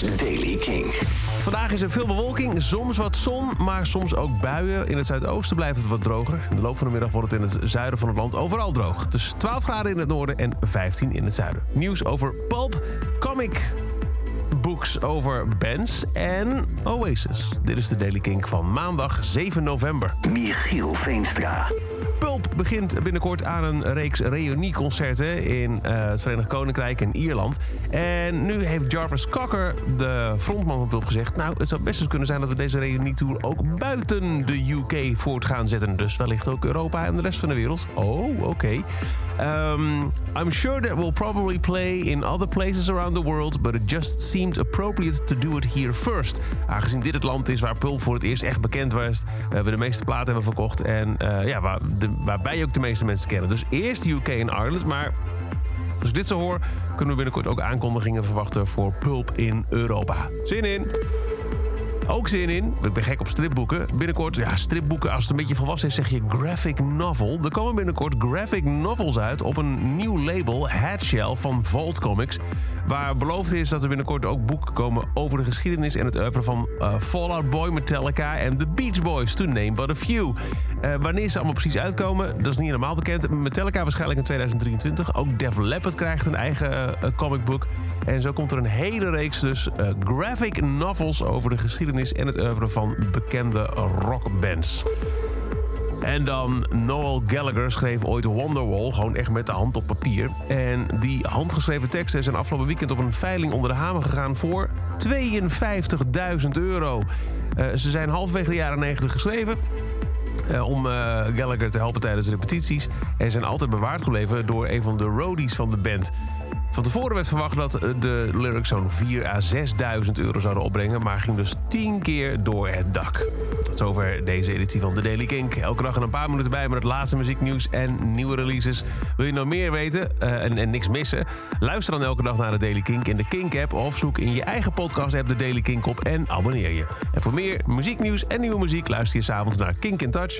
Daily King. Vandaag is er veel bewolking, soms wat zon, maar soms ook buien. In het zuidoosten blijft het wat droger. In de loop van de middag wordt het in het zuiden van het land overal droog. Dus 12 graden in het noorden en 15 in het zuiden. Nieuws over pulp, comic books over bands en Oasis. Dit is de Daily King van maandag 7 november. Michiel Veenstra. Begint binnenkort aan een reeks reunieconcerten in eh, het Verenigd Koninkrijk en Ierland. En nu heeft Jarvis Cocker, de frontman van Pulp, gezegd... nou, het zou best eens kunnen zijn dat we deze reunietour ook buiten de UK voort gaan zetten. Dus wellicht ook Europa en de rest van de wereld. Oh, oké. Um, I'm sure that we'll probably play in other places around the world... but it just seemed appropriate to do it here first. Aangezien dit het land is waar Pulp voor het eerst echt bekend was... Uh, we de meeste platen hebben verkocht en uh, ja, waar de waarbij ook de meeste mensen kennen. Dus eerst de UK en Ireland, maar als ik dit zo hoor, kunnen we binnenkort ook aankondigingen verwachten voor Pulp in Europa. Zin in! Ook zin in, ik ben gek op stripboeken. Binnenkort, ja, stripboeken, als het een beetje volwassen is, zeg je graphic novel. Er komen binnenkort graphic novels uit op een nieuw label, Headshelf van Vault Comics. Waar beloofd is dat er binnenkort ook boeken komen over de geschiedenis en het oeuvre van uh, Fallout Boy, Metallica en The Beach Boys, to name but a few. Uh, wanneer ze allemaal precies uitkomen, dat is niet helemaal bekend. Metallica waarschijnlijk in 2023. Ook Def Leppard krijgt een eigen uh, comic book. En zo komt er een hele reeks dus graphic novels over de geschiedenis en het oeuvre van bekende rockbands. En dan Noel Gallagher schreef ooit Wonderwall, gewoon echt met de hand op papier. En die handgeschreven teksten zijn afgelopen weekend op een veiling onder de hamer gegaan voor 52.000 euro. Uh, ze zijn halverwege de jaren 90 geschreven. Uh, om uh, Gallagher te helpen tijdens repetities. En zijn altijd bewaard gebleven door een van de roadies van de band. Van tevoren werd verwacht dat de lyrics zo'n 4 à 6.000 euro zouden opbrengen, maar ging dus 10 keer door het dak. Tot zover deze editie van The Daily Kink. Elke dag een paar minuten bij met het laatste muzieknieuws en nieuwe releases. Wil je nog meer weten en, en, niks missen? Luister dan elke dag naar The Daily Kink in de Kink-app of zoek in je eigen podcast-app The Daily Kink op en abonneer je. En voor meer muzieknieuws en nieuwe muziek luister je s'avonds naar Kink in Touch.